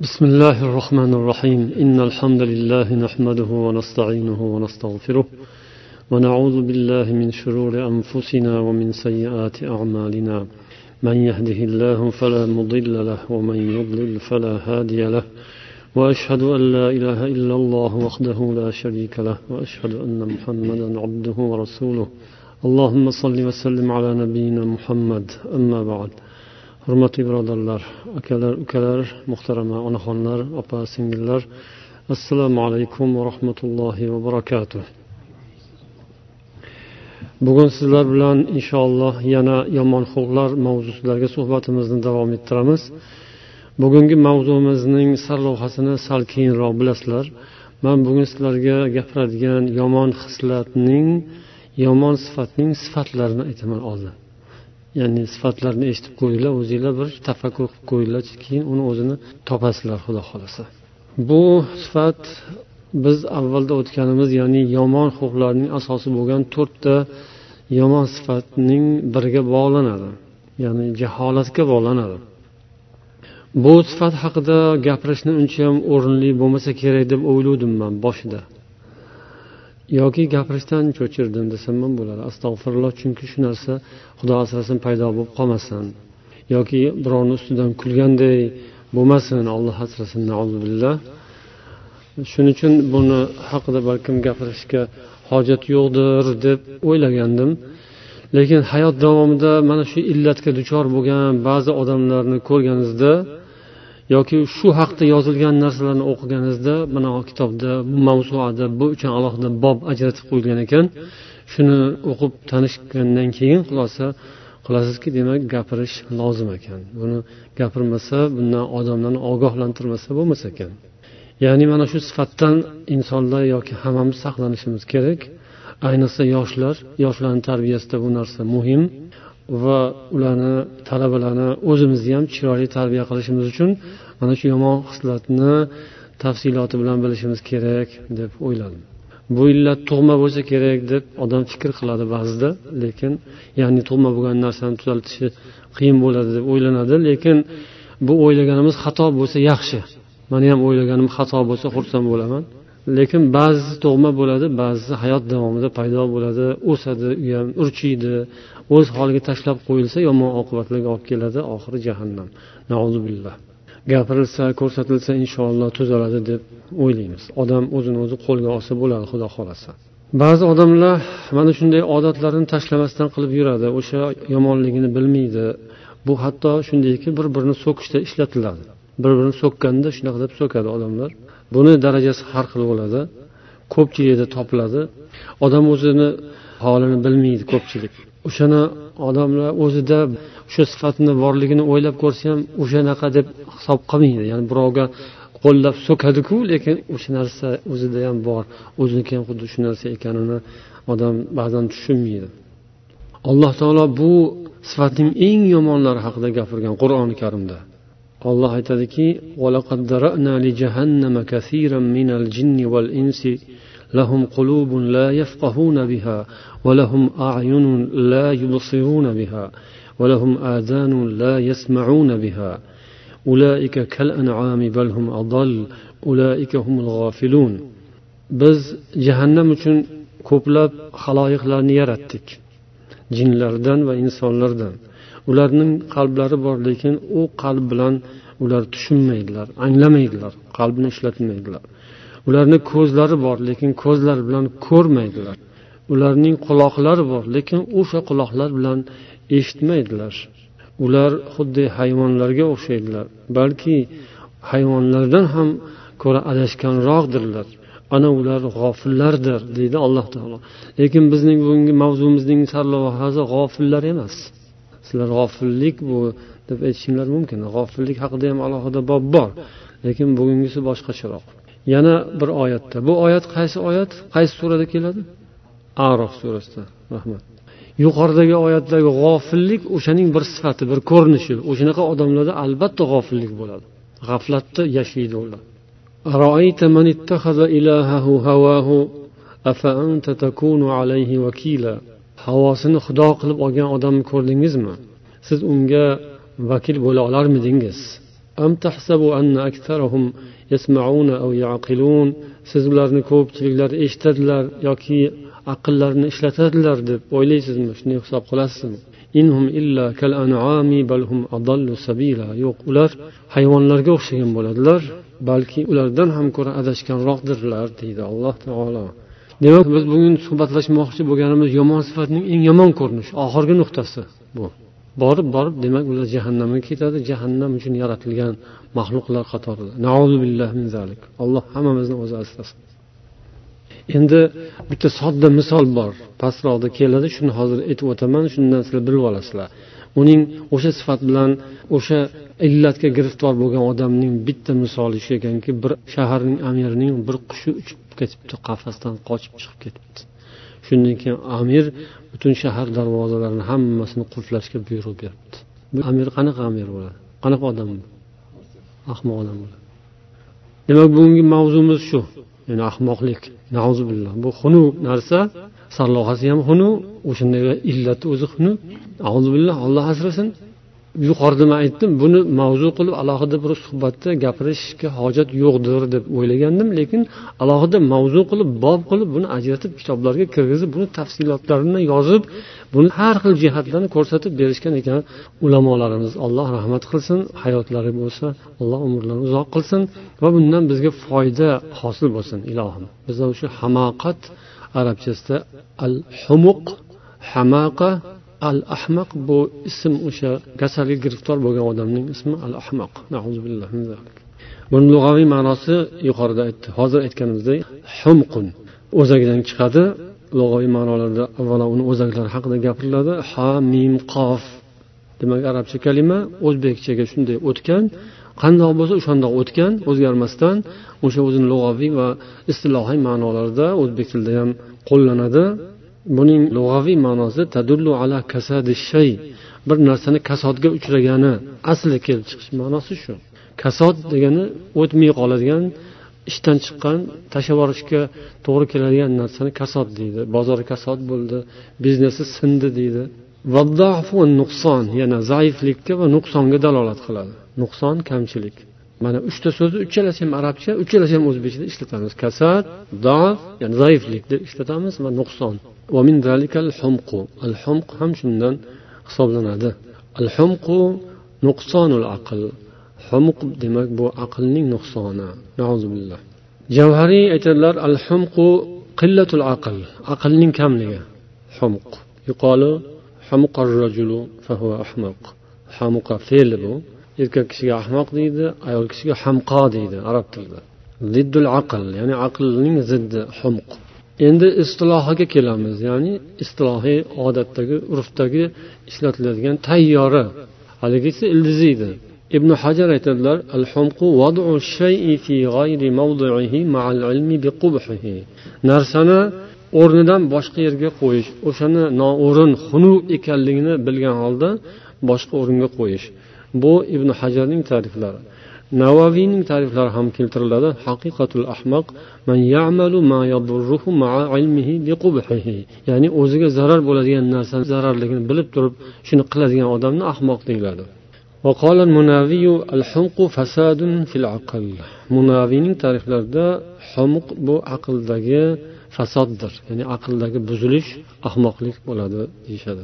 بسم الله الرحمن الرحيم. إن الحمد لله نحمده ونستعينه ونستغفره ونعوذ بالله من شرور أنفسنا ومن سيئات أعمالنا. من يهده الله فلا مضل له ومن يضلل فلا هادي له. وأشهد أن لا إله إلا الله وحده لا شريك له. وأشهد أن محمدا عبده ورسوله. اللهم صل وسلم على نبينا محمد. أما بعد. Hurmatli birodarlar akalar ukalar muhtarama onaxonlar opa singillar assalomu alaykum va rahmatullohi va barakatuh. Bugun sizlar bilan inshaalloh yana yomon xulqlar mavzusidagi suhbatimizni davom ettiramiz. Bugungi mavzumizning sarlavhasini sal keyinroq bilasizlar. Man bugun sizlarga gapiradigan yomon hislatning yomon sifatning sifatlarini aytaman oldin. Ya'ni sifatlarni eshitib qo'yinglar o'zinglar bir tafakkur qilib qo'yinglarchi keyin uni o'zini topasizlar xudo xohlasa. Bu sifat biz avvalda o'tganimiz ya'ni yomon xulqlarning asosi bo'lgan to'rtta yomon sifatning biriga bog'lanadi ya'ni jaholatga bog'lanadi. Bu sifat haqida gapirishni unchayam o'rinli bo'lmasa kerak deb o'ylovdim man boshida. Yoki gapirishdan cho'chirdim desam ham bo'ladi. Astag'firulloh chunki shu narsa xudo asrasin paydo bo'lib qolmasin. Yoki birovni ustidan kulganday bo'lmasin alloh asrasin billah. Shuning uchun buni haqida balkim gapirishga hojat yo'qdir deb o'ylagandim. Lekin hayot davomida mana shu illatga duchor bo'lgan ba'zi odamlarni ko'rganingizda yoki shu haqda yozilgan narsalarni o'qiganingizda mana kitobda bu mavzuada bu uchun alohida bob ajratib qo'yilgan ekan. Shuni o'qib tanishgandan keyin xulosa qilasizki demak gapirish lozim ekan. Buni gapirmasa bundan odamlarni ogohlantirmasa bo'lmas ekan. Ya'ni mana shu sifatdan insonlar yoki hammamiz saqlanishimiz kerak. Ayniqsa yoshlar yoshlarni tarbiyasida bu narsa muhim. Va ularni talabalarni o'zimizni ham chiroyli tarbiya qilishimiz uchun mana shu yomon xislatni tafsiloti bilan bilishimiz kerak deb o'yladim. Bu illat tug'ma bo'lsa kerak deb odam fikr qiladi ba'zida lekin ya'ni tug'ma bo'lgan narsani tuzaltishi qiyin bo'ladi deb o'ylanadi lekin bu o'ylaganimiz xato bo'lsa yaxshi. Mani ham o'ylaganim xato bo'lsa xursand bo'laman. Lekin ba'zisi tug'ma bo'ladi ba'zisi hayot davomida paydo bo'ladi. O'sadi u ham urchiydi o'z holiga tashlab qo'yilsa yomon oqibatlarga olib keladi oxiri jahannam. Billah. Gapirilsa ko'rsatilsa inshaalloh tuzaladi deb o'ylaymiz. Odam o'zini o'zi qo'lga olsa bo'ladi xudo xohlasa. Ba'zi odamlar mana shunday odatlarni tashlamasdan qilib yuradi o'sha yomonligini bilmaydi. Bu hatto shundayki bir birini so'kishda ishlatiladi. Bir birini so'kkanda shunaqa deb so'kadi odamlar. Buni darajasi har xil bo'ladi ko'pchilikda topiladi. Odam o'zini holini bilmaydi ko'pchilik. O'shani odamlar o'zida o'sha sifatni borligini o'ylab ko'rsa ham o'shanaqa deb hisob qilmaydi. Ya'ni birovga qo'llab so'kadiku lekin o'sha narsa o'zida ham bor. O'ziniki ham xuddi shu narsa ekanini odam ba'zan tushunmaydi. Alloh taolo bu sifatning eng yomonlari haqida gapirgan qur'oni karimda. Olloh aytadiki لهم قلوب لا يفقهون بها ولهم أعين لا يبصرون بها ولهم آذان لا يسمعون بها أولئك كالأنعام بل هم أضل أولئك هم الغافلون biz jahannam uchun ko'plab haloyiqlarni yaratdik jinlardan va insonlardan ularning qalblari bor lekin u qalb bilan ular tushunmaydilar anglamaydilar qalbni ishlatmaydilar Ularni ko'zlari bor lekin ko'zlar bilan ko'rmaydilar. Ularning quloqlari bor lekin o'sha quloqlar bilan eshitmaydilar. Ular xuddi hayvonlarga o'xshaydilar balki hayvonlardan ham ko'ra adashganroqdirlar. Ana ular g'ofillardir deydi alloh taolo. Lekin bizning bugungi mavzumizning sarlavhasi g'ofillar emas. Sizlar g'ofillik bu deb aytishinglar mumkin. G'ofillik haqida ham alohida bob bor lekin bugungisi boshqacharoq. Yana bir oyatda. Bu oyat qaysi oyat? Qaysi surada keladi? Arof surasida. Rahmat. Yuqoridagi oyatdagi g'ofillik o'shaning bir sifati bir ko'rinishi. O'shanaqa odamlarda albatta g'ofillik bo'ladi. G'aflatda yashaydi ular. Havosini xudo qilib olgan odamni ko'rdingizmi? Siz unga vakil bo'la olarmidingiz? siz ularni ko'pchiliklar eshitadilar yoki aqllarini ishlatadilar deb o'ylaysizmi? Shunday hisob qilasizmi? Inhum illa kal an'ami bal hum adallu sabila. Yo'q ular hayvonlarga o'xshagan bo'ladilar balki ulardan ham ko'ra adashganroqdirlar deydi alloh taolo. Demak biz bugun suhbatlashmoqchi bo'lganimiz yomon sifatning eng yomon ko'rinishi oxirgi nuqtasi bu. Borib borib demak ular jahannamga ketadi. Jahannam uchun yaratilgan maxluqlar qatorida alloh hammamizni o'zi asrasin endi bitta sodda misol bor. Pastroqda keladi shuni hozir aytib o'taman shundan sizlar bilib olasizlar. Uning o'sha sifat bilan o'sha illatga giriftor bo'lgan odamning bitta misoli shu ekanki bir shaharning amirining bir qushi uchib ketibdi qafasdan qochib chiqib ketibdi. Shundan keyin amir butun shahar darvozalarini hammasini qulflashga buyruq beribdi. Bu amir qanaqa amir bo'ladi? Qanaqa odam bu? Ahmoq odam bo'ladi. Demak bugungi mavzumiz shu. Ya'ni ahmoqlik. Bu xunuk narsa sarlohasi ham xunuk o'shanday illati o'zi xunuk alloh asrasin. Yuqorida man aytdim buni mavzu qilib alohida bir suhbatda gapirishga hojat yo'qdir deb o'ylagandim lekin alohida mavzu qilib bob qilib buni ajratib kitoblarga kirgizib buni tafsilotlarini yozib buni har xil jihatlarni ko'rsatib berishgan ekan ulamolarimiz. Alloh rahmat qilsin hayotlari bo'lsa alloh umrlarini uzoq qilsin va bundan bizga foyda hosil bo'lsin ilohim. Biza o'sha hamoqat arabchasida al humuq hamaqa al ahmaq bu ism o'sha kasalga giriftor bo'lgan odamning ismi al ahmaq buni lug'aviy ma'nosi yuqorida aytdi. Hozir aytganimizdek humqun. O'zagidan chiqadi lug'aviy ma'nolarda avvalo uni o'zaklari haqida gapiriladi. Ha mim qof. Demak arabcha kalima o'zbekchaga shunday o'tgan qandoq bo'lsa o'shandoq o'tgan o'zgarmasdan o'sha o'zini lug'aviy va istilohiy ma'nolarida o'zbek tilida ham qo'llanadi. Buning lug'aviy ma'nosi tadullu ala kasadi shay bir narsani kasodga uchragani asli kelib chiqish ma'nosi shu. Kasod degani o'tmay qoladigan ishdan chiqqan tashlab yuborishga to'g'ri keladigan narsani kasod deydi. Bozori kasod bo'ldi biznesi sindi deydi. Nuqson yana zaiflikka va nuqsonga dalolat qiladi. Nuqson kamchilik. Mana uchta so'zni uchalasi ham arabcha uchalasi ham o'zbekchada ishlatamiz. Kasad dof ya'ni zaiflik deb ishlatamiz. Va nuqson. Al humq ham shundan hisoblanadi. Al humqu nuqsonul aql. Humq demak bu aqlning nuqsoni. Javhariy aytadilar al humqu qillatul aql. Aqlning kamligi. Humq. Yuqoli hamuqa fe'li bu. Erkak kishiga ahmoq deydi ayol kishiga hamqo deydi arab tilida. Ziddul aql ya'ni aqlning ziddi humq endi istilohiga kelamiz ya'ni istilohiy odatdagi urfdagi ishlatiladigan tayyora haligisi ildizi edi. Ibn hajar aytadilar al narsani o'rnidan boshqa yerga qo'yish o'shani noo'rin xunuk ekanligini bilgan holda boshqa o'ringa qo'yish. bu ibn hajarning ta'riflari navaviyning ta'riflari ham keltiriladi haqiqatul ahmoq man ya'malu ma yadurruhu ma'a ilmihi biqubhihi ya'ni o'ziga zarar bo'ladigan narsani zararligini bilib turib shuni qiladigan odamni ahmoq deyiladi وقال المناوي الحمق فساد في العقل munaviyning ta'riflarida humq bu aqldagi fasoddir ya'ni aqldagi buzilish ahmoqlik bo'ladi deyishadi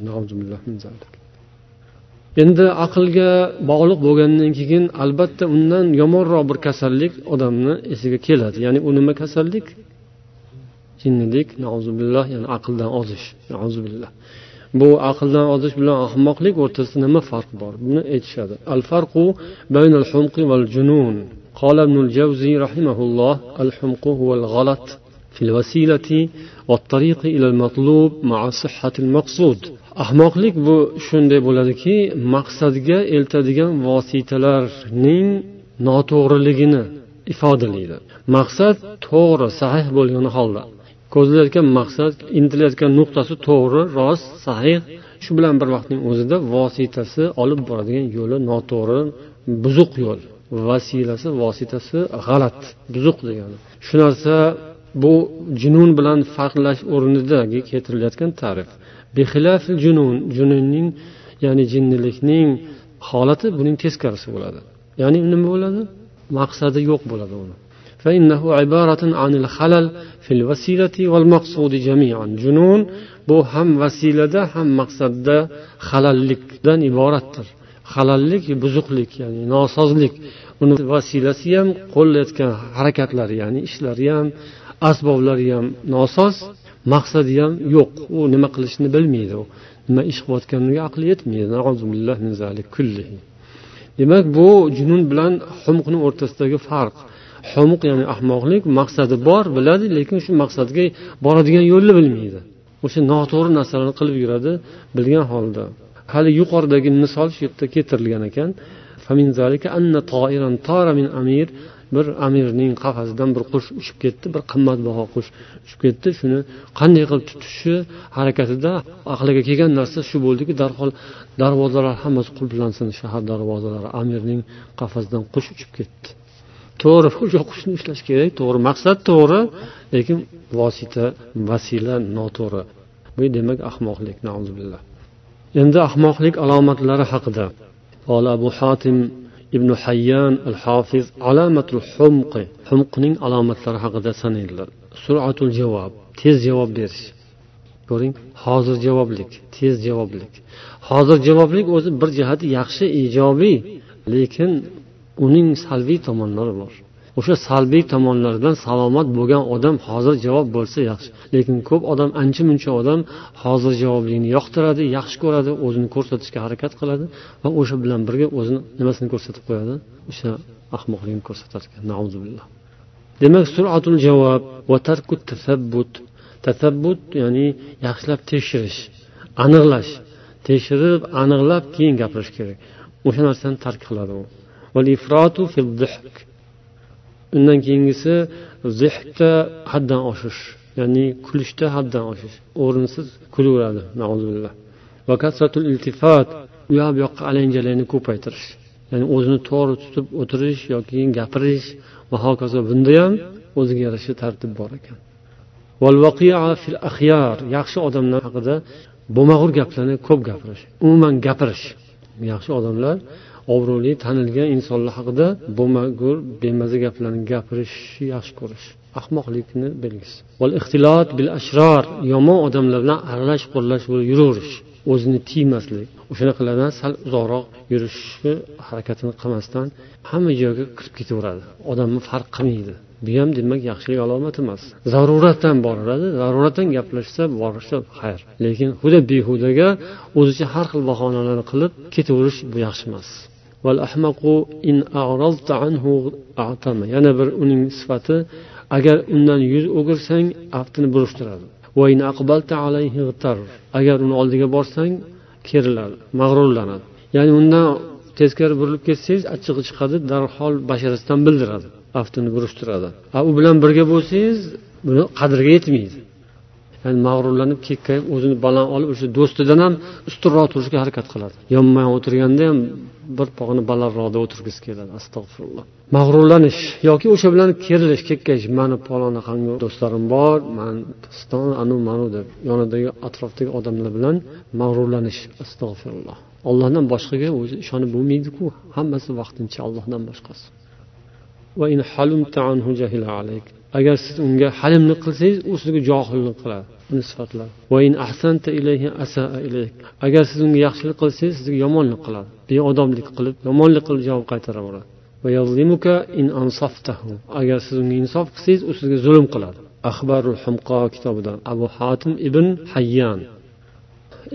endi aqlga bog'liq bo'lgandan keyin albatta undan yomonroq bir kasallik odamni esiga keladi. Ya'ni u nima kasallik? Jinnilik nazubillah ya'ni aqldan ozish. Nazubillah bu aqldan ozish bilan ahmoqlik o'rtasida nima farq bor? Buni aytishadi. Al farqu baynal humqi val junun. Qala ibn al jawzi rahimahulloh al humqu huval g'alat في الوسيلة والطريق إلى المطلوب مع صحة المقصود ahmoqlik bu shunday bo'ladiki maqsadga eltadigan vositalarning noto'g'riligini ifodalaydi maqsad to'g'ri sahih bo'lgan holda ko'zlayotgan maqsad intilayotgan nuqtasi to'g'ri rost sahih shu bilan bir vaqtning o'zida vositasi olib boradigan yo'li noto'g'ri buzuq yo'l vasilasi vositasi g'alat buzuq degani shu narsa bu junun bilan farqlash o'rnidagi keltirilayotgan ta'rif junun jununning ya'ni jinnilikning holati buning teskarisi bo'ladi ya'ni nima bo'ladi maqsadi yo'q bo'ladi uni فإنه عبارة عن الخلل في الوسيلة والمقصود جميعا جنون bu ham vasilada ham maqsadda halallikdan iboratdir halallik buzuqlik ya'ni nosozlik uni vasilasi ham qo'llayotgan harakatlari ya'ni ishlari ham asboblari ham nosoz maqsadi ham yo'q. U nima qilishni bilmaydi. U nima ish qilayotganiga aqli yetmaydi. Demak bu junun bilan humqni o'rtasidagi farq. Humuq ya'ni ahmoqlik maqsadi bor biladi lekin shu maqsadga boradigan yo'lni bilmaydi. O'sha noto'g'ri narsalarni qilib yuradi bilgan holda. Hali yuqoridagi misol shu yerda keltirilgan ekan. Bir amirning qafasidan bir qush uchib ketdi bir qimmatbaho qush uchib ketdi. Shuni qanday qilib tutishi harakatida aqliga kelgan narsa shu bo'ldiki darhol darvozalar hammasi qulflansin shahar darvozalari amirning qafasidan qush uchib ketdi. To'g'ri o'sha qushni ushlash kerak to'g'ri. Maqsad to'g'ri lekin vosita vasila noto'g'ri. Bu demak ahmoqlik endi ahmoqlik alomatlari haqida. Abu hatim ibn hayyan al hofiz alomatul humqi humqning alomatlari haqida sanaydilar. Suratul javob tez javob berish. Ko'ring hozir javoblik tez javoblik. Hozir javoblik o'zi bir jihati yaxshi ijobiy lekin uning salbiy tomonlari bor. O'sha salbiy tomonlardan salomat bo'lgan odam hozir javob bo'lsa yaxshi. Lekin ko'p odam ancha muncha odam hozir javoblikni yoqtiradi yaxshi ko'radi o'zini ko'rsatishga harakat qiladi va o'sha bilan birga o'zini nimasini ko'rsatib qo'yadi? O'sha ahmoqligini ko'rsatadi demak suratul javob va tarkut tasabbut. Tasabbut ya'ni yaxshilab tekshirish aniqlash. Tekshirib aniqlab keyin gapirish kerak. O'sha narsani tark qiladi u. undan keyingisi zehda haddan oshish ya'ni kulishda haddan oshish o'rinsiz kulaveradi va kasratul iltifot u yoq bu yoqqa alanjalayni ko'paytirish ya'ni o'zini to'g'ri tutib o'tirish yoki gapirish va hokazo bunda ham o'ziga yarasha tartib bor ekan. Yaxshi odamlar haqida bo'lmag'ur gaplarni ko'p gapirish umuman gapirish. Yaxshi odamlar obro'li tanilgan insonlar haqida bo'lmagur bemaza gaplarni gapirishni yaxshi ko'rish ahmoqlikni belgisi yomon odamlar bilan aralash qo'llash bo'lib yuraverish o'zini tiymaslik o'shanaqalardan sal uzoqroq yurishni harakatini qilmasdan hamma joyga kirib ketaveradi. Odamni farq qilmaydi. Bu ham demak yaxshilik alomati emas. Zaruratdan boradi zaruratdan gaplashsa borishsa xayr. Lekin huda behudaga o'zicha har xil bahonalarni qilib ketaverish bu yaxshi emas. Yana bir uning sifati agar undan yuz o'girsang aftini burishtiradi. agar uni oldiga borsang keriladi mag'rurlanadi. Ya'ni undan teskari burilib ketsangiz achchig'i chiqadi darhol basharasidan bildiradi aftini burishtiradi. A u bilan birga bo'lsangiz buni qadriga yetmaydi. Ya'ni mag'rurlanib kekkayib o'zini baland olib o'sha do'stidan ham ustunroq turishga harakat qiladi. Yonma yon o'tirganda ham bir pog'ona balandroqda o'tirgisi keladi. Astag'firulloh. Mag'rurlanish yoki o'sha bilan kerilish kekkayish mani palonaqangi do'stlarim bor man piston anu manu deb yonidagi atrofdagi odamlar bilan mag'rurlanish. Astag'firulloh. Ollohdan boshqaga o'zi ishonib bo'lmaydiku. Hammasi vaqtincha allohdan boshqasi. Agar siz unga halimlik qilsangiz u sizga johillik qiladi. Uni sifatlari agar siz unga yaxshilik qilsangiz sizga yomonlik qiladi. Beodoblik qilib yomonlik qilib javob qaytaraveradi agar siz unga insof qilsangiz u sizga zulm qiladi. Axbarul humqo kitobidan abu hotim ibn hayyan.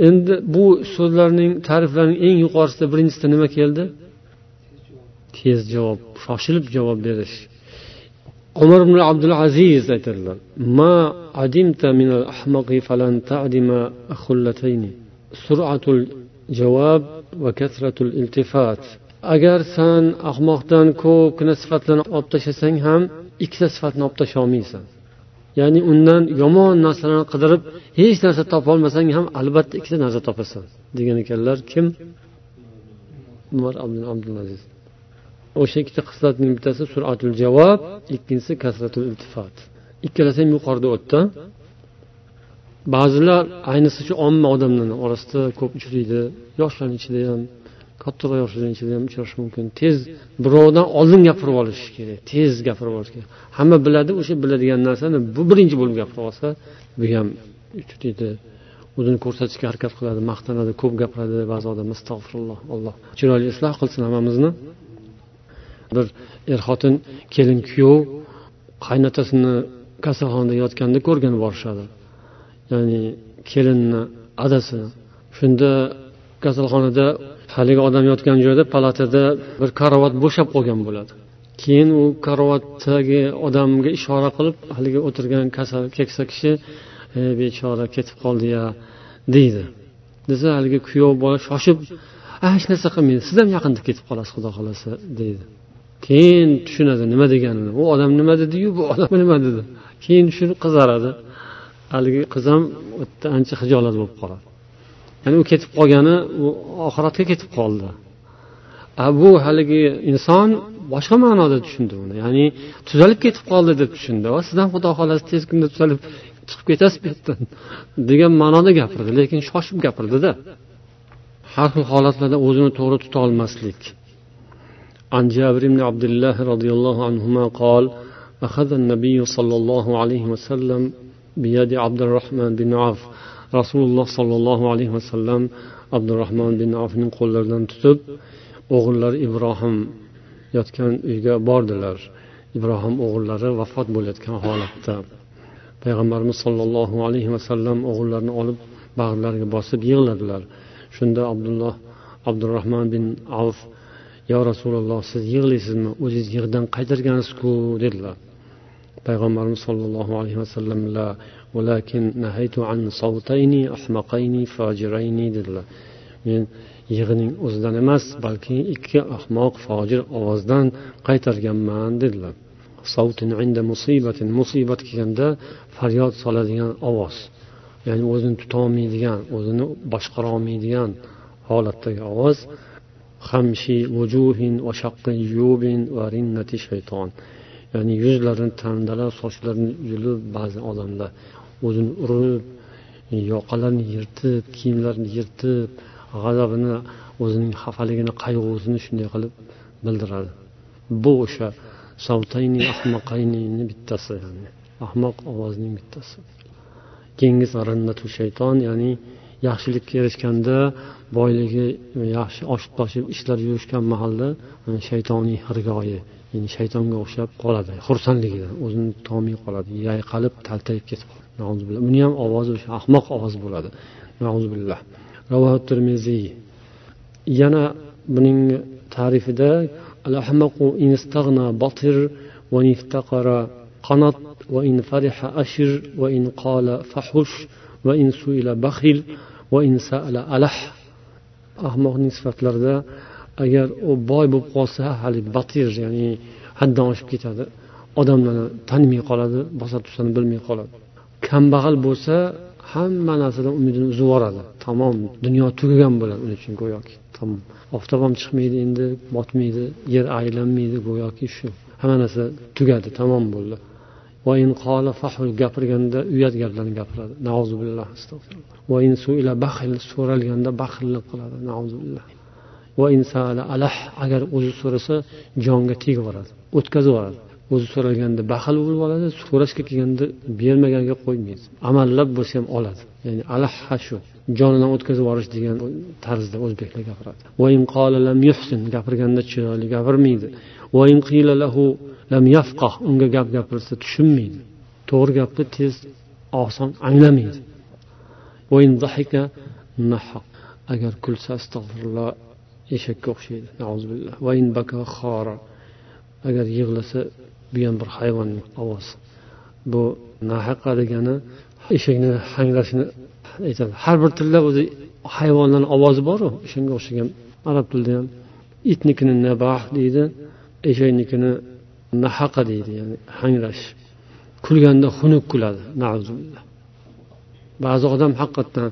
Endi bu so'zlarning ta'riflarining eng yuqorisida birinchisida nima keldi? Tez javob shoshilib javob berish. Umar ibn abdul aziz aytadilar ma adimta min al ahmaqi falan ta'dima khullatayni suratul javob va kasratul iltifat. Agar san ahmoqdan ko'pgina sifatlarni olib tashlasang ham ikkita sifatni olib tashlolmaysan ya'ni undan yomon narsalarni qidirib hech narsa topolmasang ham albatta ikkita narsa topasan degan ekanlar kim? Umar abdulaziz o'sha ikkita xislatning bittasi suratul javob ikkinchisi kasratul iltifot ikkalasi ham yuqorida o'tdi ba'zilar ayniqsa shu omma odamlarni orasida ko'p uchraydi yoshlarni ichida ham kattaroq yoshlar ichida ham uchrashi mumkin. Tez birovdan oldin gapirib olish kerak tez gapirib olish kerak. Hamma biladi o'sha biladigan narsani bu birinchi bo'lib gapirib olsa bu ham uchraydi o'zini ko'rsatishga harakat qiladi maqtanadi ko'p gapiradi. Ba'zi odam astag'firulloh alloh. Chiroyli isloh qilsin hammamizni. Bir er xotin kelin kuyov qaynotasini kasalxonada yotganda ko'rgan borishadi. Ya'ni kelinni adasi shunda kasalxonada haligi odam yotgan joyda palatada bir karavot bo'shab qolgan bo'ladi. Keyin u karavotdagi odamga ishora qilib haligi o'tirgan kasal keksa kishi e bechora ketib qoldi ya deydi. Desa haligi kuyov bola shoshib ah, hech narsa qilmaydi siz ham yaqinda ketib qolasiz xudo xohlasa deydi. Keyin tushunadi nima deganini. U odam nima dediyu bu odam nima dedi. Keyin tushunib qizaradi. Haligi qiz ham ancha hijolat bo'lib qoladi. Ya'ni u ketib qolgani u oxiratga ketib qoldi. A bu haligi inson boshqa ma'noda tushundi uni. Ya'ni tuzalib ketib qoldi deb tushundi. Va sizdan xudo xohlasa tez kunda tuzalib chiqib ketasiz bu yerdan degan ma'noda gapirdi. Lekin shoshib gapirdida. Har xil holatlarda o'zini to'g'ri tuta olmaslik. عن جابر بن عبد الله رضي الله عنهما قال أخذ النبي صلى الله عليه وسلم بيد عبد الرحمن بن عوف rasululloh sollallohu alayhi vasallam abdurahmon bin avfning qo'llaridan tutib o'g'illari ibrohim yotgan uyga bordilar ibrohim o'g'illari vafot bo'layotgan holatda payg'ambarimiz sollallohu alayhi vasallam o'g'illarini olib bag'rlariga bosib yig'ladilar shunda abdulloh abdurahmon bin avf yo rasululloh siz yig'laysizmi? O'zingiz yig'dan qaytargansizku? dedilar. Payg'ambarimiz sollallohu alayhi vasallam dedilar. Men yig'ining o'zidan emas balki ikki ahmoq fojir ovozdan qaytarganman dedilar. Musibat kelganda faryod soladigan ovoz ya'ni o'zini tutolmaydigan o'zini boshqara olmaydigan holatdagi ovoz hamshi vujuhin va shaqqi yubin va rinnati shayton. Ya'ni yuzlarini tandalab sochlarini yulib ba'zi odamlar o'zini urib yoqalarini yirtib kiyimlarini yirtib g'azabini o'zining xafaligini qayg'usini shunday qilib bildiradi. Bu o'sha savtayni ahmaqaynini bittasi yani ahmoq ovozning bittasi. Keyingisi shayton ya'ni yaxshilikka erishganda boyligi yaxshi oshib toshib ishlar yurishgan mahalda shaytoniy hirgoyi ya'ni shaytonga o'xshab qoladi xursandligidan o'zini tutolmay qoladi yayqalib taltayib ketib buni ham ovozi o'sha ahmoq ovoz bo'ladi termiziy yana buning ta'rifida الأحمق إن استغنى بطر وإن افتقر قنط وإن فرح أشر وإن قال فحش وإن سئل بخل va alah ahmoqning sifatlarida agar u boy bo'lib qolsa hali batir ya'ni haddan oshib ketadi. Odamlarni tanimay qoladi bosar tursani bilmay qoladi. Kambag'al bo'lsa hamma narsadan umidini uzib yuboradi. Tamom dunyo tugagan bo'ladi uning uchun go'yoki. Tamom oftob ham chiqmaydi endi botmaydi yer aylanmaydi go'yoki shu. Hamma narsa tugadi tamom bo'ldi. Gapirganda uyat gaplarni gapiradi. So'ralganda baxillik qiladi. Agar o'zi so'rasa jonga tegib yuboradi o'tkazib yuboradi o'zi so'ralganda baxil bo'lib oladi so'rashga kelganda bermaganga qo'ymaydi. Amallab bo'lsa ham oladi. Ya'ni alaha shu jonidan o'tkazib yuborish degan tarzda o'zbeklar gapiradi. Gapirganda chiroyli gapirmaydi. Unga gap gapirsa tushunmaydi. To'g'ri gapni tez oson anglamaydi. Agar kulsa astag'firulloh eshakka o'xshaydi. Agar yig'lasa bu ham bir hayvonni ovozi bu nahaqa degani eshakni hangrashini aytadi. Har bir tilda o'zi hayvonlarni ovozi boru shunga o'xshagan. Arab tilida ham itnikini nabah deydi eshaknikini nahaqa deydi ya'ni hangrash. Kulganda xunuk kuladi ba'zi odam haqiqatdan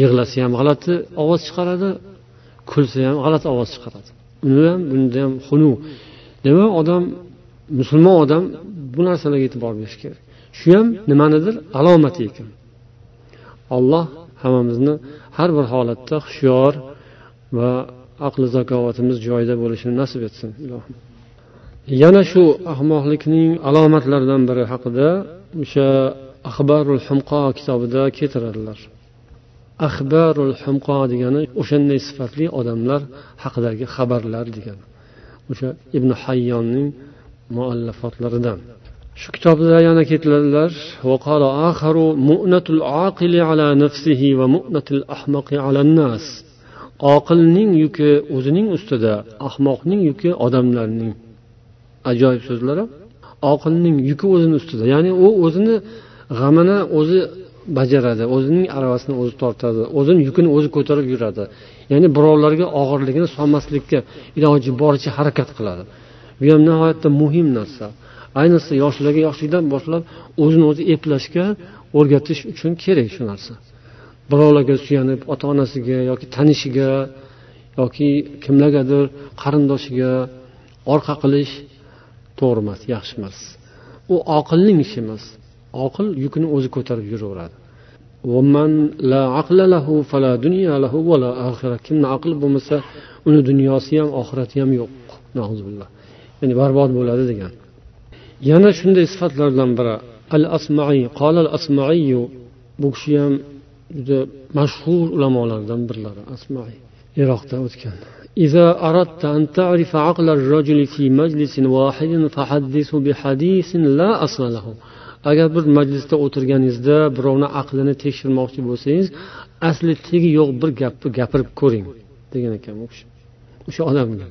yig'lasa ham g'alati ovoz chiqaradi kulsa ham g'alati ovoz chiqaradi. Uni ham bunda ham xunuk. Demak odam musulmon odam bu narsalarga e'tibor berish kerak. Shu ham nimanidir? Alomati ekan. Alloh hammamizni har bir holatda hushyor va aqli zakovatimiz joyida bo'lishini nasib etsin. ilohim yana shu ahmoqlikning alomatlaridan biri haqida o'sha ahbarul humqo kitobida keltiradilar. Ahbarul humqo degani o'shanday sifatli odamlar haqidagi xabarlar degani o'sha ibn hayyonning muallafotlaridan. Shu kitobda yana keltiradilar oqilning yuki o'zining ustida ahmoqning yuki odamlarning ajoyib so'zlar oqilning yuki o'zini ustida. Ya'ni u o'zini g'amini o'zi bajaradi o'zining aravasini o'zi tortadi o'zini yukini o'zi ko'tarib yuradi. Ya'ni birovlarga og'irligini solmaslikka iloji boricha harakat qiladi. Bu ham nihoyatda muhim narsa. Ayniqsa yoshlarga yoshlikdan boshlab o'zini o'zi eplashga o'rgatish uchun kerak shu narsa. Birovlarga suyanib ota onasiga yoki tanishiga yoki kimlargadir qarindoshiga orqa qilish to'g'ri emas yaxshi emas u oqilning ishi emas. Oqil yukini o'zi ko'tarib yuraveradi. Kimni aqli bo'lmasa uni dunyosi ham oxirati ham yo'q. Ya'ni barbod bo'ladi degan. Yana shunday sifatlardan biri al asmaiy qol al asmaiy bu kishi ham juda mashhur ulamolardan birlari asmaiy iroqda o'tgan. إذا أردت أن تعرف عقل الرجل في مجلس واحد فحدثه بحديث لا أصل له agar bir majlisda o'tirganingizda birovni aqlini tekshirmoqchi bo'lsangiz asli tegi yo'q bir gapni gapirib ko'ring degan ekan u kishi o'sha odamga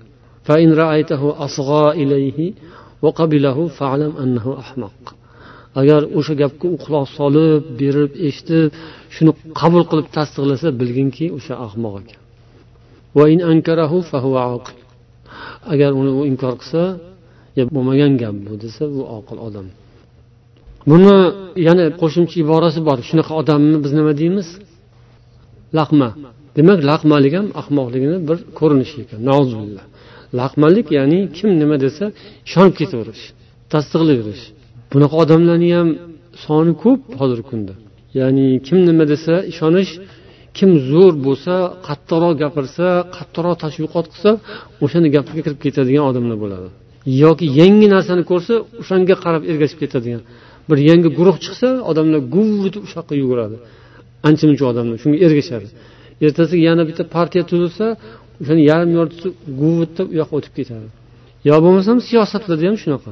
agar o'sha gapga u quloq solib berib eshitib shuni qabul qilib tasdiqlasa bilginki o'sha ahmoq ekan Agar uni u inkor qilsa bo'lmagan gap bu desa bu oqil odam. Buni yana qo'shimcha iborasi bor. Shunaqa odamni biz nima deymiz? Laqma. Demak laqmalik ham ahmoqligini bir ko'rinishi ekan. Laqmalik ya'ni kim nima desa ishonib ketaverish tasdiqlayverish bunaqa odamlarni ham soni ko'p hozirgi kunda. Ya'ni kim nima desa ishonish kim zo'r bo'lsa qattiqroq gapirsa qattiqroq tashviqot qilsa o'shani gapiga kirib ketadigan odamlar bo'ladi. Yoki yangi narsani ko'rsa o'shanga qarab ergashib ketadigan. Bir yangi guruh chiqsa odamlar guv o'sha yoqqa yuguradi. Ancha muncha odamlar shunga ergashadi. Ertasiga yana bitta partiya tuzilsa o'shani yarim yortisi guvittab u yoqqa o'tib ketadi. Yo bo'lmasam siyosatlarda ham shunaqa.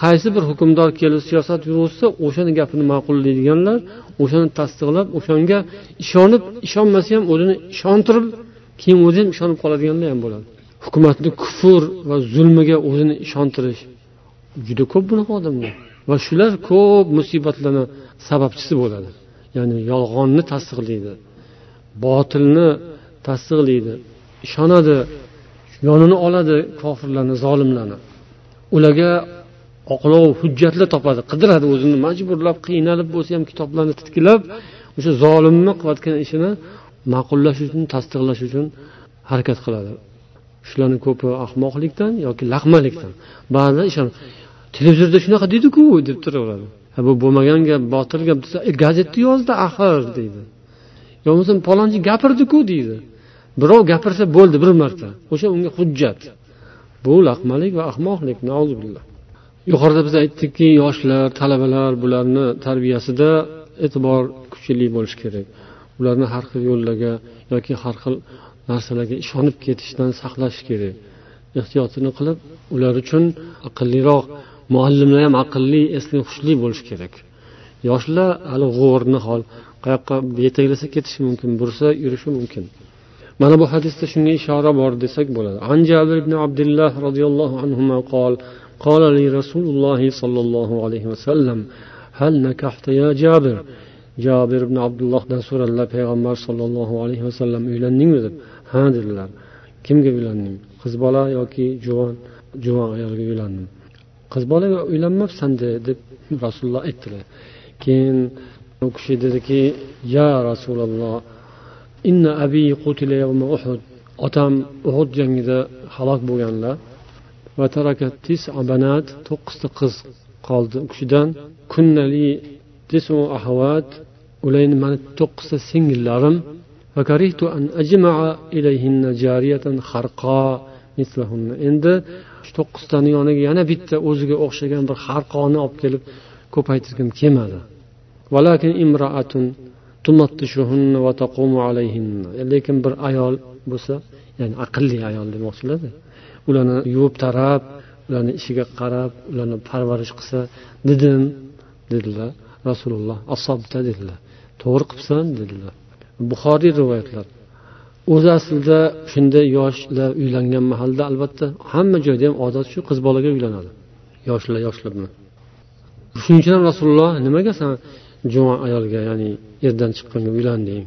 Qaysi bir hukmdor kelib siyosat yurg'izsa o'shani gapini ma'qullaydiganlar o'shani tasdiqlab o'shanga ishonib ishonmasa ham o'zini ishontirib keyin o'zi ham ishonib qoladiganlar ham bo'ladi. Hukumatni kufr va zulmiga o'zini ishontirish juda ko'p bunaqa odamlar va shular ko'p musibatlarni sababchisi bo'ladi. Ya'ni yolg'onni tasdiqlaydi botilni tasdiqlaydi ishonadi yonini oladi kofirlarni zolimlarni. Ularga oqlov hujjatlar topadi. Qidiradi o'zini majburlab qiynalib bo'lsa ham kitoblarni titkilab o'sha zolimni qilayotgan ishini ma'qullash uchun tasdiqlash uchun harakat qiladi. Shularni ko'pi ahmoqlikdan yoki laqmalikdan. Ba'zilar ishonib televizorda shunaqa dediku deb turaveradi. Bu bo'lmagan gap botil gap desa e, gazetda yozdi axir deydi. Yo bo'lmasam palonchi gapirdiku deydi. Birov gapirsa bo'ldi bir marta. O'sha unga hujjat. Bu laqmalik va ahmoqlik yuqorida biz aytdikki yoshlar talabalar bularni tarbiyasida e'tibor kuchli bo'lishi kerak. Ularni har xil yo'llarga yoki har xil narsalarga ishonib ketishdan saqlash kerak. Ehtiyotini qilib ular uchun aqlliroq muallimlar ham aqlli esli hushli bo'lishi kerak. Yoshlar hali g'o'r nihol qayoqqa yetaklasa ketishi mumkin bursa yurishi mumkin. Mana bu hadisda shunga ishora bor desak bo'ladi. An jabir ibn abdulloh roziyallohu anhu qol قال لي رسول الله صلى الله عليه وسلم هل نكحت يا جابر jabir ibn abdullohdan so'radilar payg'ambar sollallohu alayhi vasallam uylandingmi deb ha dedilar kimga uylanding qiz bola yoki juvon juvon ayolga uylandim qiz bolaga uylanmabsan deb rasululloh aytdilar keyin u kishi dediki ya rasululloh inna abi qutila yawma uhud otam uhud jangida halok bo'lganlar va to'qqizta qiz qoldi. U kishidan kunnali tisu ahvat ularni mani to'qqizta singillarim endi shu to'qqiztani yoniga yana bitta o'ziga o'xshagan bir harqoni olib kelib ko'paytirgim kelmadi. Lekin bir ayol bo'lsa ya'ni aqlli ayol demoqchilarda ularni yuvib tarab ularni ishiga qarab ularni parvarish qilsa dedim dedilar. Rasululloh asobda dedilar. To'g'ri qilibsan dedilar. Buxoriy rivoyatlar. O'zi aslida shunday yoshlar uylangan mahalda albatta hamma joyda ham odat shu qiz bolaga uylanadi. Yoshlar yoshlar bilan. Shuning uchun ham rasululloh nimaga san juvon ayolga ya'ni erdan chiqqanga uylanding?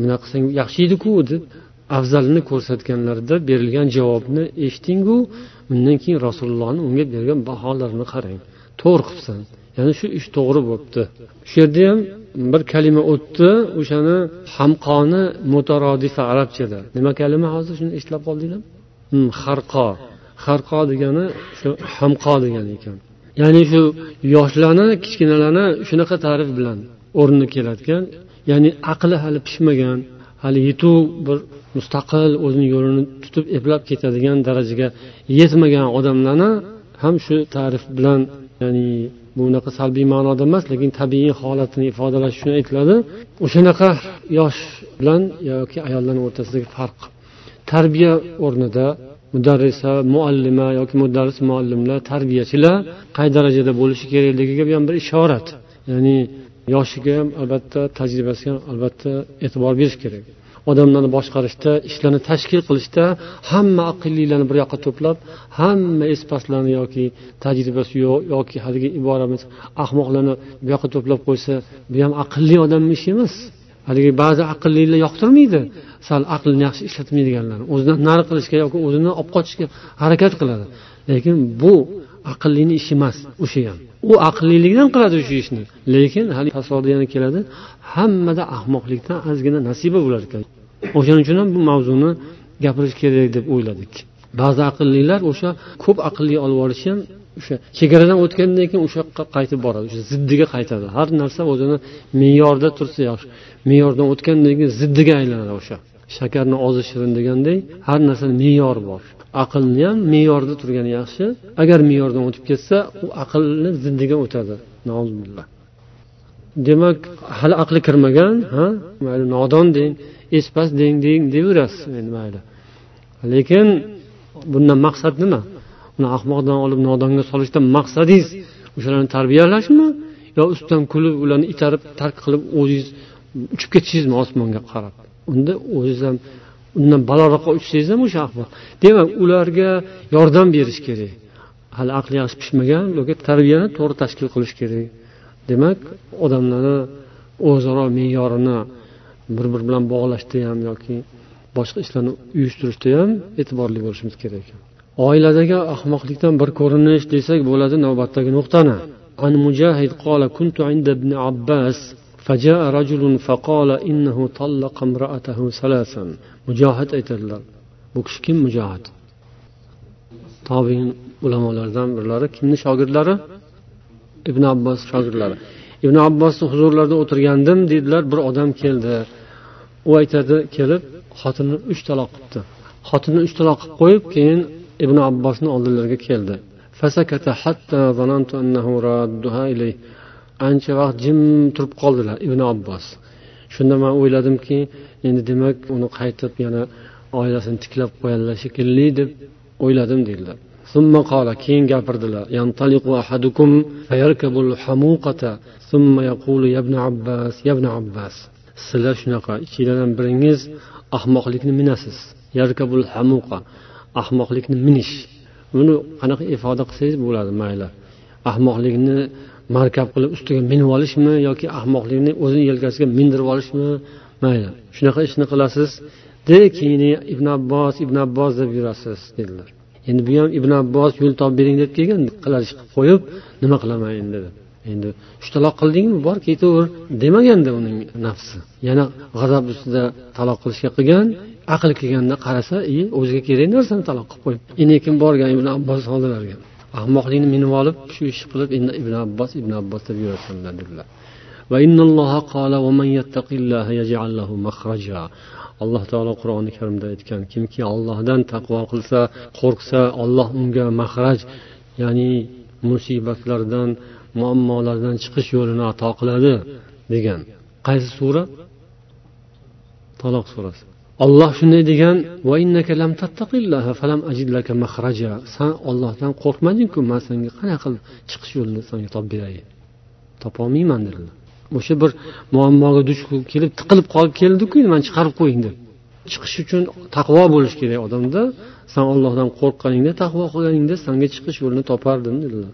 Bunaqa qilsang yaxshi ediku deb afzalini ko'rsatganlarida berilgan javobni eshitdingu undan keyin rasulullohni unga bergan baholarini qarang. To'g'ri qilibsan. Ya'ni shu ish to'g'ri bo'libdi. Shu yerda ham bir kalima o'tdi o'shani hamqoni mutarodifa arabchada. Nima kalima hozir shuni eslab qoldinglarmi hmm, harqo harqo degani shu hamqo degani ekan. Ya'ni shu yoshlarni kichkinalarni shunaqa ta'rif bilan o'rni keladigan ya'ni aqli hali pishmagan hali yetuv bir mustaqil o'zini yo'lini tutib eplab ketadigan darajaga yetmagan odamlarni ham shu ta'rif bilan ya'ni bunaqa salbiy ma'noda emas lekin tabiiy holatini ifodalash uchun aytiladi. O'shanaqa yosh bilan yoki ayollarni o'rtasidagi farq. Tarbiya o'rnida mudarrisa muallima yoki mudarris muallimlar tarbiyachilar qay darajada bo'lishi kerakligiga bu ham bir ishorat. Ya'ni yoshiga ham albatta tajribasiga ham albatta e'tibor berish kerak. Odamlarni boshqarishda ishlarni tashkil qilishda hamma aqllilarni bir yoqqa to'plab hamma espaslarni yoki tajribasi yo'q yoki haligi iboramiz ahmoqlarni bu yoqqa to'plab qo'ysa bu ham aqlli odamni ishi emas. Haligi ba'zi aqllilar yoqtirmaydi. Sal aqlini yaxshi ishlatmaydiganlarni o'zidan nari qilishga yoki o'zini olib qochishga harakat qiladi. Lekin bu aqllini ishi emas o'sha ham. U aqllilikdan qiladi shu ishni. Lekin hali fasodi yana keladi hammada ahmoqlikdan ozgina nasiba bo'lar ekan. O'shaning uchun ham bu mavzuni gapirish kerak deb o'yladik. Ba'zi aqllilar o'sha ko'p aqlli olib olishi ham o'sha chegaradan o'tgandan keyin o'sha yoqqa qaytib boradi o'sha ziddiga qaytadi. Har narsa o'zini me'yorda tursa yaxshi me'yordan o'tgandan keyin ziddiga aylanadi o'sha shakarni ozi shirin deganday har narsani me'yori bor. Aqlni ham me'yorda turgani yaxshi. Agar me'yordan o'tib ketsa u aqlni ziddiga o'tadi. Demak hali aqli kirmagan ha? Mayli nodon deng espas deng deng deyaverasiz endi mayli. Lekin bundan maqsad nima? Uni ahmoqdan olib nodonga solishdan maqsadingiz o'shalarni tarbiyalashmi? Yo ustidan kulib ularni itarib tark qilib o'zingiz uchib ketishingizmi osmonga qarab? Unda o'ziz ham undan balandroqqa uchsangiz ham o'sha ahmoq demak ularga yordam berish kerak hali aqli yaxshi pishmagan ularga tarbiyani to'g'ri tashkil qilish kerak demak odamlarni o'zaro me'yorini bir biri bilan bog'lashda ham yoki boshqa ishlarni uyushtirishda ham e'tiborli bo'lishimiz kerak oiladagi ahmoqlikdan bir ko'rinish desak bo'ladi navbatdagi nuqtani عن مجاهد قال كنت عند ابن عباس فجاء رجل فقال إنه طلق امرأته ثلاثا mujohid aytadilar. Bu kishi kim mujohid? Tobiin ulamolaridan birlari. Kimni shogirdlari? Ibn abbos shogirdlari. Ibn abbosni huzurlarida o'tirgandim deydilar. Bir odam keldi. U aytadi kelib xotinini uch taloq qilibdi. Xotinini uch taloq qilib qo'yib keyin ibn abbosni oldilariga keldi. Ancha vaqt jim turib qoldilar ibn abbos shunda man o'yladimki endi demak uni qaytib yana oilasini tiklab qo'yadilar shekilli deb o'yladim deydilar. Keyin gapirdilar. Sizlar shunaqa ichinglardan biringiz ahmoqlikni minasiz. Yarkabul hamuqa ahmoqlikni minish. Buni qanaqa ifoda qilsangiz bo'ladi mayli. Ahmoqlikni markab qilib ustiga minib olishmi yoki ahmoqlikni o'zini yelkasiga mindirib olishmi? Mayli shunaqa ishni qilasiz. De keyin ibn abbos ibn abbos deb yurasiz dedilar. Endi bu ham ibn abbos yo'l topib bering deb kelgan qiladish qilib qo'yib nima qilaman endi deb endi uch taloq qildingmi? Bor ketaver. Demaganda uning nafsi. Yana g'azab ustida taloq qilishga qilgan aqli kelganda qarasa i o'ziga kerak narsani taloq qilib qo'yib endi borgan? Ibn abbos oldilariga ahmoqlikni minib olib shu ishni qilib endi ibn abbos ibn abbos deb yurasanlar dedilar. Alloh taolo qur'oni karimda aytgan kimki ollohdan taqvo qilsa qo'rqsa olloh unga mahraj ya'ni musibatlardan muammolardan chiqish yo'lini ato qiladi degan. Qaysi sura? Taloq surasi. Olloh shunday degan san ollohdan qo'rqmadingku man senga qanaqa qilib chiqish yo'lini senga topib beray topolmayman dedilar. O'sha bir muammoga duch kelib tiqilib qolib keldiku endi mani chiqarib qo'ying deb. Chiqish uchun taqvo bo'lishi kerak odamda. San ollohdan qo'rqqaningda taqvo qilganingda sanga chiqish yo'lini topardim dedilar.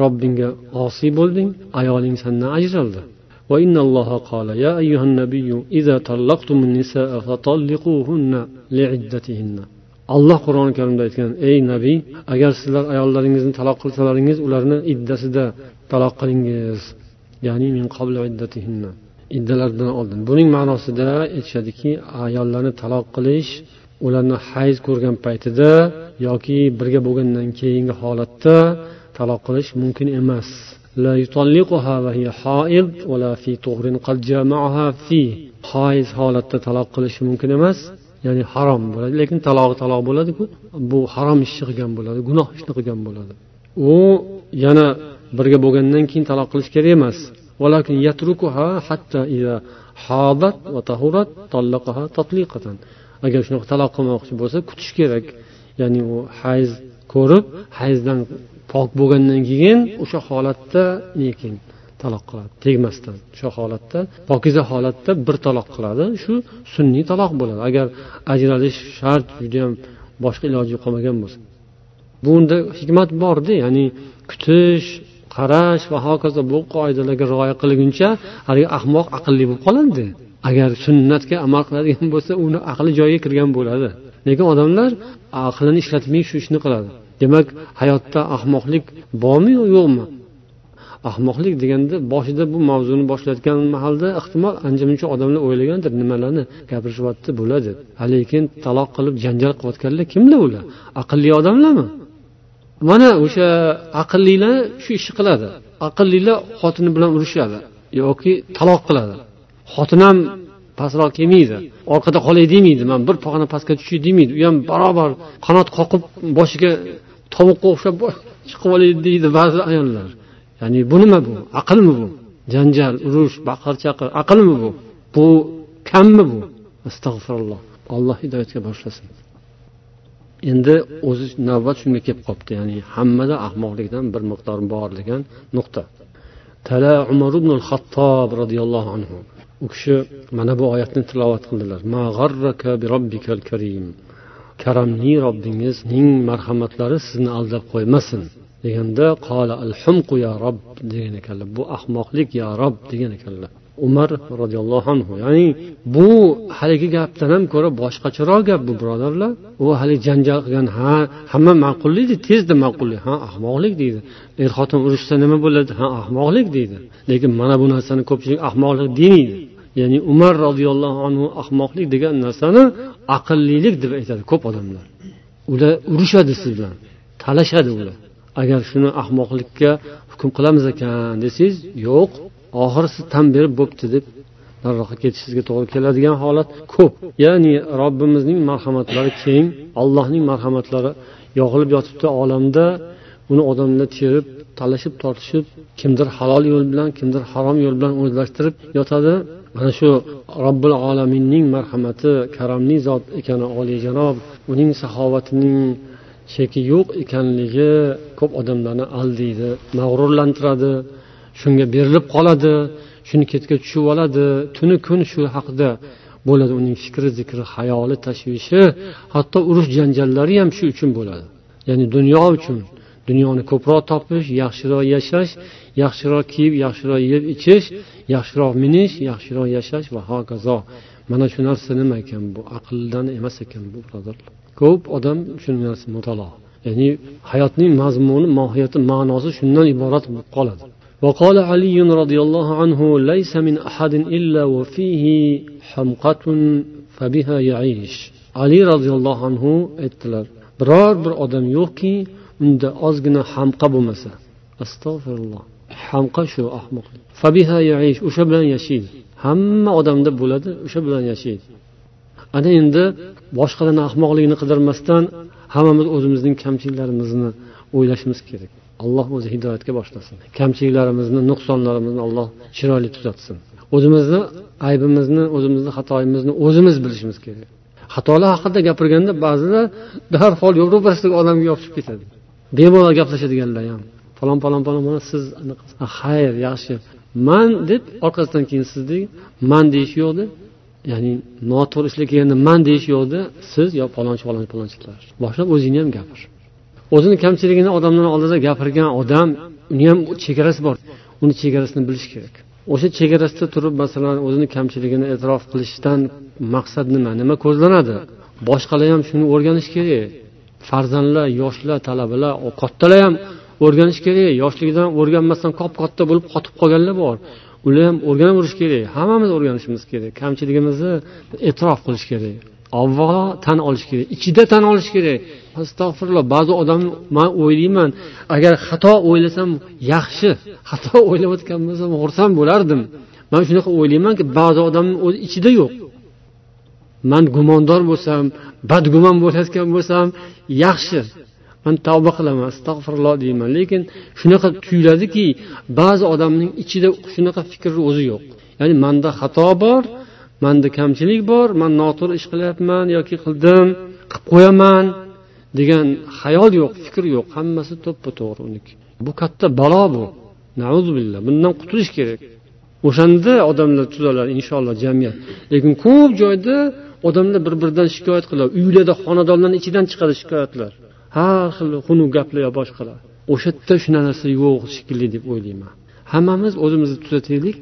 Robbingga osiy bo'lding ayoling sandan ajraldi. وإن الله قال يا أيها النبي إذا طلقتم النساء فطلقوهن لعدتهن alloh qur'oni karimda aytgan ey nabiy agar sizlar ayollaringizni taloq qilsalaringiz ularni iddasida taloq qilingiz ya'ni min iddalaridan oldin buning ma'nosida aytishadiki ayollarni taloq qilish ularni hayz ko'rgan paytida yoki birga bo'lgandan keyingi holatda taloq qilish mumkin emas لا يطلقها وهي حائض ولا في طهر قد جامعها فيه hoiz holatda taloq qilishi mumkin emas ya'ni harom bo'ladi lekin talog'i taloq bo'ladiku bu harom ishni qilgan bo'ladi gunoh ishni qilgan bo'ladi u yana birga bo'lgandan keyin taloq qilish kerak emas agar shunaqa taloq qilmoqchi bo'lsa kutish kerak ya'ni u hayz ko'rib hayzdan pok bo'lgandan keyin o'sha holatda lekin taloq qiladi. Tegmasdan. O'sha holatda pokiza holatda bir taloq qiladi. Shu sunniy taloq bo'ladi. Agar ajralish shart judayam boshqa iloji qolmagan bo'lsa. Bunda hikmat borda ya'ni kutish qarash va hokazo bu qoidalarga rioya qilguncha haligi ahmoq aqlli bo'lib qoladi. Agar sunnatga amal qiladigan bo'lsa uni aqli joyiga kirgan bo'ladi. Lekin odamlar aqlini ishlatmay shu ishni qiladi. Demak hayotda ahmoqlik bormi yo'qmi? Ahmoqlik deganda boshida bu mavzuni boshlayotgan mahalda ehtimol ancha muncha odamlar o'ylagandir nimalarni gapirishyapti deb. lekin taloq qilib janjal qilayotganlar kimlar ular? Aqlli odamlarmi? Mana o'sha aqllilar shu ishni qiladi. Aqllilar xotini bilan urushadi yoki taloq qiladi. Xotin ham pastroq kelmaydi. Orqada qolay demaydi. Man bir pog'ona pastga tushay demaydi. U ham barobar qanot qoqib boshiga tovuqqa o'xshab chiqib olay deydi ba'zi ayollar. Ya'ni bu nima bu? Aqlmi bu? Janjal urush baqir chaqir aqlmi bu? Bu kammi bu? Astag'firulloh alloh hidoyatga boshlasin endi o'zi navbat shunga kelib qolibdi ya'ni hammada ahmoqlikdan bir miqdor bor degan nuqta. Tala umar ibn xattob roziyallohu anhu. U kishi mana bu oyatni tilovat qildilar. Karamli robbingizning marhamatlari sizni aldab qo'ymasin deganda qola alhumqu ya rob degan ekanlar. Bu ahmoqlik ya rob degan ekanlar. Umar roziyallohu anhu. Ya'ni bu haligi gapdan ham ko'ra boshqacharoq gap bu birodarlar. U haligi janjal qilgan ha hamma ma'qullaydi tezda ma'qullaydi ha ahmoqlik deydi. Er xotin urushsa nima bo'ladi ha ahmoqlik deydi. Lekin mana bu narsani ko'pchilik ahmoqlik demaydi. Ya'ni umar roziyallohu anhu ahmoqlik degan narsani aqllilik deb aytadi ko'p odamlar. Ular urushadi siz bilan talashadi ular. Agar shuni ahmoqlikka hukm qilamiz ekan desangiz yo'q. Oxiri siz tan berib bo'pti deb nariroqqa ketishingizga to'g'ri keladigan holat ko'p. Ya'ni robbimizning marhamatlari keng allohning marhamatlari yog'ilib yotibdi olamda. Uni odamlar terib talashib tortishib kimdir halol yo'l bilan kimdir harom yo'l bilan o'zlashtirib yotadi. Mana shu robbil olaminning marhamati karamli zot ekani oliyjanob uning saxovatining cheki yo'q ekanligi ko'p odamlarni aldaydi mag'rurlantiradi. Shunga berilib qoladi shuni ketga tushib oladi. Tuni kun shu haqida bo'ladi. Uning fikri zikri hayoli tashvishi hatto urush janjallari ham shu uchun bo'ladi. Ya'ni dunyo uchun dunyoni ko'proq topish yaxshiroq yashash yaxshiroq kiyib yaxshiroq yeb ichish yaxshiroq minish yaxshiroq yashash va hokazo. Mana shu narsa nima ekan? Bu aqldan emas ekan bu birodarlar. Ko'p odam shu narsa mutolaa. Ya'ni hayotning mazmuni mohiyati ma'nosi shundan iborat bo'lib qoladi. وقال علي رضي الله عنه ليس من أحد إلا وفيه حمقة فبها يعيش علي رضي الله عنه aytdilar biror bir odam yo'qki unda ozgina hamqa bo'lmasa astag'firulloh hamqa shu ahmoqlik o'sha bilan yashaydi hamma odamda bo'ladi o'sha bilan yashaydi ana endi boshqalarni ahmoqligini qidirmasdan hammamiz o'zimizning kamchiliklarimizni o'ylashimiz kerak Alloh o'zi hidoyatga boshlasin. Kamchiliklarimizni nuqsonlarimizni alloh chiroyli tuzatsin. O'zimizni aybimizni o'zimizni xatoyimizni o'zimiz bilishimiz kerak. Xatolar haqida gapirganda ba'zida darhol ro'parasidagi odamga yopishib ketadi. Bemalol gaplashadiganlar ham. Falon falon falon mana siz xayr yaxshi. Man deb orqasidan keyin sizni man deyish yo'qda ya'ni noto'g'ri ishlar kelganda man deyish yo'qda siz yo palonchi palonchi palonchilar. Boshlab o'zingni ham gapir. O'zini kamchiligini odamlar oldida gapirgan odam uni ham chegarasi bor. Uni chegarasini bilish kerak. O'sha chegarasida turib masalan o'zini kamchiligini e'tirof qilishdan maqsad nima? Nima ko'zlanadi? Boshqalar ham shuni o'rganishi kerak. Farzandlar yoshlar talabalar kattalar ham o'rganish kerak. Yoshligidan o'rganmasdan kop katta bo'lib qotib qolganlar bor. Ular ham o'rganaverish kerak. Hammamiz o'rganishimiz kerak. Kamchiligimizni e'tirof qilish kerak. Avvalo tan olish kerak. Ichida tan olish kerak. Astag'firulloh ba'zi odam man o'ylayman agar xato o'ylasam yaxshi xato o'ylayotgan bo'lsam xursand bo'lardim. Man shunaqa o'ylaymanki ba'zi odamni o'zi ichida yo'q. Man gumondor bo'lsam badgumon bo'layotgan bo'lsam yaxshi. Man tavba qilaman astag'firulloh deyman. Lekin shunaqa tuyuladiki ba'zi odamning ichida shunaqa fikrni o'zi yo'q. Ya'ni manda xato bor manda kamchilik bor man noto'g'ri ish qilyapman yoki qildim qilib qo'yaman. Degan xayol yo'q fikr yo'q hammasi to'ppa to'g'ri uniki. Bu katta balo bu. Billah bundan qutulish kerak. O'shanda odamlar tuzalar inshaalloh jamiyat. Lekin ko'p joyda odamlar bir biridan shikoyat qiladi. Uylarda xonadonlarni ichidan chiqadi shikoyatlar. Har xil xunuk gaplar yo boshqalar. O'sha yerda shunaqa narsa yo'q shekilli deb o'ylayman. Hammamiz o'zimizni tuzataylik.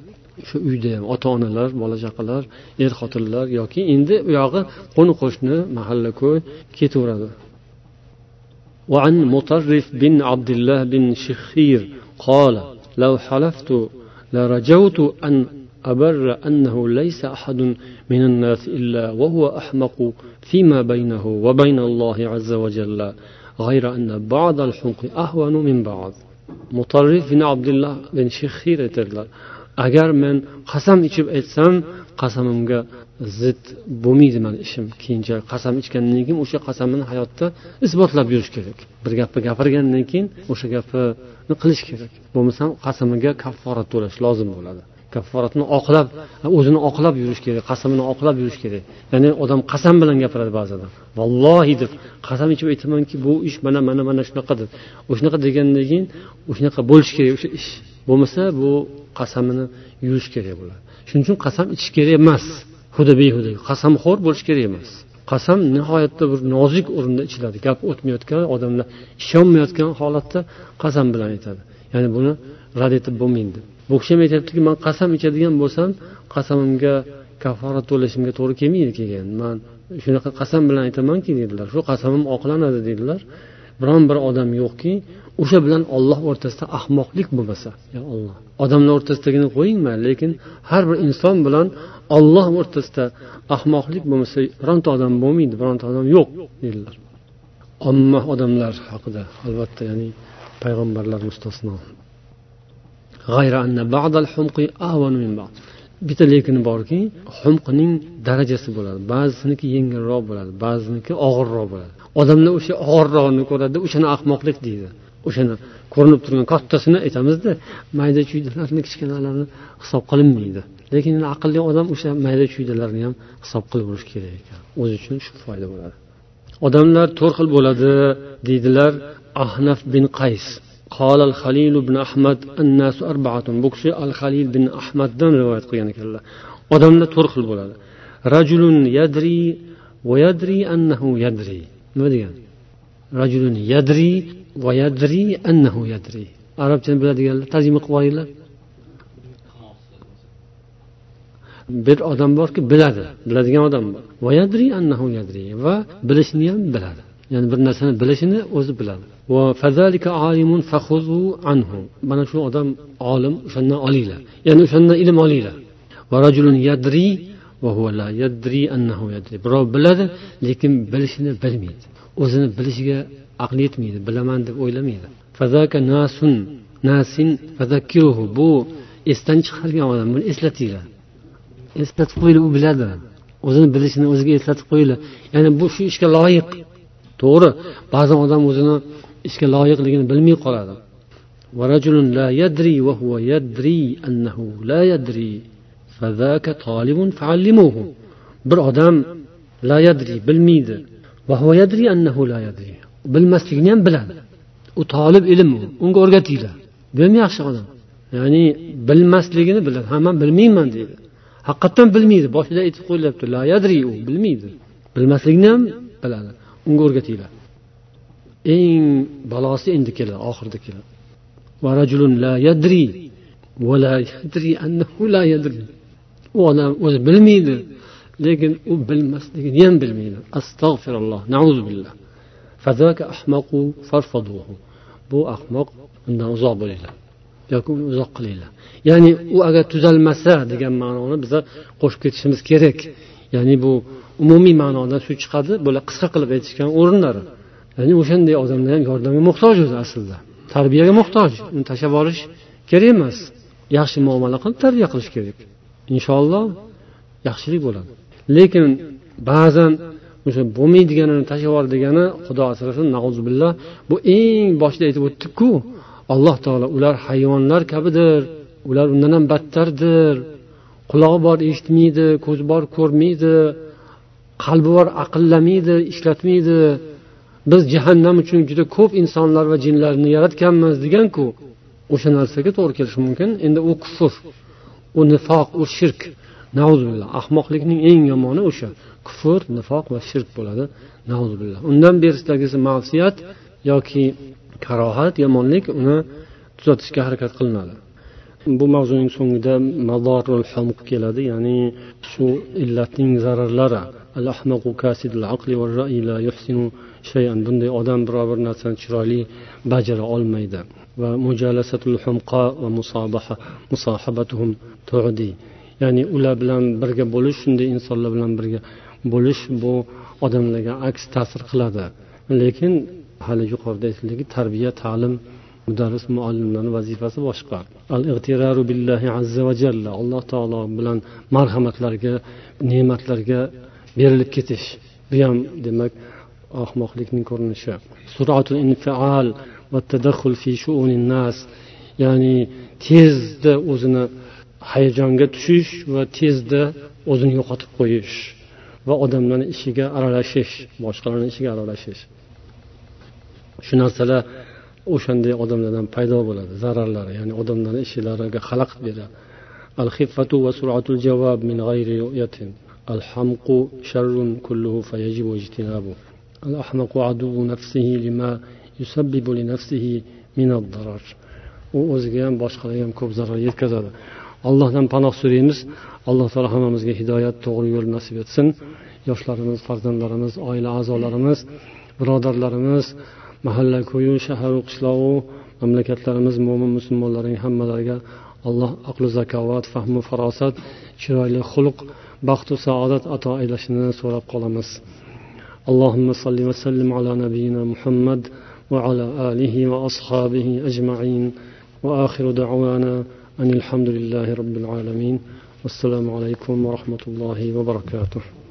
Shu uyda ham ota onalar bola chaqalar er xotinlar yoki endi u yog'i qo'ni qo'shni mahalla ko'y ketaveradi. وعن مطرف بن عبد الله بن شخير قال لو حلفت لرجوت أن أبر أنه ليس أحد من الناس إلا وهو أحمق فيما بينه وبين الله عز وجل غير أن بعض الحمق أهون من بعض. مطرف بن عبد الله بن شخير agar men qasam ichib aytsam qasamimga zid bo'lmaydi mani ishim keyinchalik qasam ichgandan keyin o'sha qasamini hayotda isbotlab yurish kerak. Bir gapni gapirgandan keyin o'sha gapni qilish kerak. Bo'lmasam qasamiga kafforat to'lash lozim bo'ladi. Kafforatni oqlab o'zini oqlab yurish kerak qasamini oqlab yurish kerak. Ya'ni odam qasam bilan gapiradi ba'zida. Vallohi deb qasam ichib aytamanki bu ish mana mana mana shunaqa deb. O'shanaqa degandan keyin o'shanaqa bo'lishi kerak o'sha ish. Bo'lmasa bu qasamini yuvish kerak bo'ladi. Shuning uchun qasam ichish kerak emas. Huda behuda. Qasamxo'r bo'lish kerak emas. Qasam nihoyatda bir nozik o'rinda ichiladi. Gap o'tmayotgan odamlar ishonmayotgan holatda qasam bilan aytadi. Ya'ni buni rad etib bo'lmaydi. Bu kishi ham aytyaptiki man qasam ichadigan bo'lsam qasamimga kafforat to'lashimga to'g'ri kelmaydi keyin man shunaqa qasam bilan aytamanki dedilar. Shu qasamim oqlanadi dedilar. Biron bir odam yo'qki o'sha bilan olloh o'rtasida ahmoqlik bo'lmasa ya olloh odamlar o'rtasidagini qo'yingman lekin har bir inson bilan olloh o'rtasida ahmoqlik bo'lmasa bironta odam bo'lmaydi bironta odam yo'q dedilar omma odamlar haqida albatta ya'ni payg'ambarlar mustasno. Bitta lekini borki humqning darajasi bo'ladi. Ba'zisiniki yengilroq bo'ladi ba'ziniki og'irroq bo'ladi. odamlar o'sha og'irrog'ini ko'radi o'shani ahmoqlik deydi o'shani ko'rinib turgan kattasini aytamizda mayda chuydalarni kichkinalarni hisob qilinmaydi lekin aqlli odam o'sha mayda chuydalarni ham hisob qilib olish kerak ekan o'zi uchun shu foyda bo'ladi odamlar to'rt xil bo'ladi deydilar ahnaf bin qays قال الخليل بن أحمد الناس أربعة بكشي الخليل بن أحمد دان رواية قيان كلا odamlar to'rt xil bo'ladi rajulun yadri va yadri annahu yadri nima degan? Rajulun yadri va yadri annahu yadri. Arabchani biladiganlar tarjima qilib olinglar. Bir odam borki biladi. Biladigan odam bor. Va yadri annahu yadri. Va bilishni ham biladi. Ya'ni bir narsani bilishini o'zi biladi. Mana shu odam olim o'shandan olinglar. Ya'ni o'shandan ilm olinglar. Va rajulun yadri birov biladi lekin bilishini bilmaydi. O'zini bilishiga aqli yetmaydi bilaman deb o'ylamaydi. Nasin bu esdan chiqargan odam buni eslatinglar. Eslatib qo'yinglar u biladi. O'zini bilishini o'ziga eslatib qo'yinglar. Ya'ni bu shu ishga loyiq. To'g'ri ba'zan odam o'zini ishga loyiqligini bilmay qoladi. bir odam la yadri bilmaydi. Yadri annahu la yadri. Bilmasligini ham biladi. U tolib ilm u unga o'rgatinglar. Bu ham yaxshi odam. Ya'ni bilmasligini biladi. Ha man bilmayman deydi. Haqiqatdan bilmaydi. Boshida aytib qo'yilyapti la yadri u bilmaydi. Bilmasligini ham biladi. Unga o'rgatinglar. Eng balosi endi keladi oxirida keladi. U odam o'zi bilmaydi lekin u bilmasligini ham bilmaydi. Astag'firulloh billah. Bu ahmoq undan uzoq bo'linglar yoki uni uzoq qilinglar. Ya'ni u agar tuzalmasa degan ma'noni biza qo'shib ketishimiz kerak. Ya'ni bu umumiy ma'noda shu chiqadi bular qisqa qilib aytishgan o'rinlari. Ya'ni o'shanday odamlar ham yordamga muhtoj o'zi aslida. Tarbiyaga muhtoj uni tashlab yuborish kerak emas. Yaxshi muomala qilib tarbiya qilish kerak. Inshaalloh yaxshilik bo'ladi. Lekin ba'zan o'sha bo'lmaydiganini tashlab yubor degani xudo asrasin nauzubillah bu eng boshida aytib o'tdikku alloh taolo ular hayvonlar kabidir ular undan ham battardir. Qulog'i bor eshitmaydi ko'zi bor ko'rmaydi qalbi bor aqllamaydi ishlatmaydi. Biz jahannam uchun juda ko'p insonlar va jinlarni yaratganmiz deganku o'sha narsaga to'g'ri kelishi mumkin. Endi u kufr. U nifoq u shirk. Ahmoqlikning eng yomoni o'sha. Kufr nifoq va shirk bo'ladi. Undan berisidagisi ma'siyat yoki karohat yomonlik uni tuzatishga harakat qilinadi. Bu mavzuning so'ngida madorul hamq keladi ya'ni shu illatning zararlari. Bunday odam biror bir narsani chiroyli bajara olmaydi. Va mujalasatul humqa va musobaha musohabatuhum tu'di ya'ni ular bilan birga bo'lish shunday insonlar bilan birga bo'lish bu odamlarga aks ta'sir qiladi. Lekin hali yuqorida aytildiki tarbiya ta'lim mudarris muallimlarni vazifasi boshqa. Al ig'tiraru billahi azza va jalla alloh taolo bilan marhamatlarga ne'matlarga berilib ketish. Bu ham demak ahmoqlikning ko'rinishi. Suratul infial va tadaxul fi ya'ni tezda o'zini hayajonga tushish va tezda o'zini yo'qotib qo'yish va odamlarni ishiga aralashish boshqalarni ishiga aralashish. Shu narsalar o'shanday odamlardan paydo bo'ladi zararlari ya'ni odamlarni ishlariga xalaqit beradi. Al hiffatu va suratul javob min g'ayri ru'yatin. Al hamqu sharrun kulluhu fayajibu ijtinabu al ahmaqu adu nafsihi lima yusabbibu li nafsihi min ad-darar u o'ziga ham boshqalarga ham ko'p zarar yetkazadi allohdan panoh so'raymiz alloh taolo hammamizga hidoyat to'g'ri yo'l nasib etsin yoshlarimiz farzandlarimiz oila a'zolarimiz birodarlarimiz mahalla ko'yu shaharu qishloqu mamlakatlarimiz mo'min musulmonlarning hammalariga alloh aqli zakovat fahmu farosat chiroyli xulq baxtu saodat ato aylashini so'rab qolamiz اللهم صل وسلم على نبينا محمد وعلى آله وأصحابه أجمعين. وآخر دعوانا أن الحمد لله رب العالمين. والسلام عليكم ورحمة الله وبركاته.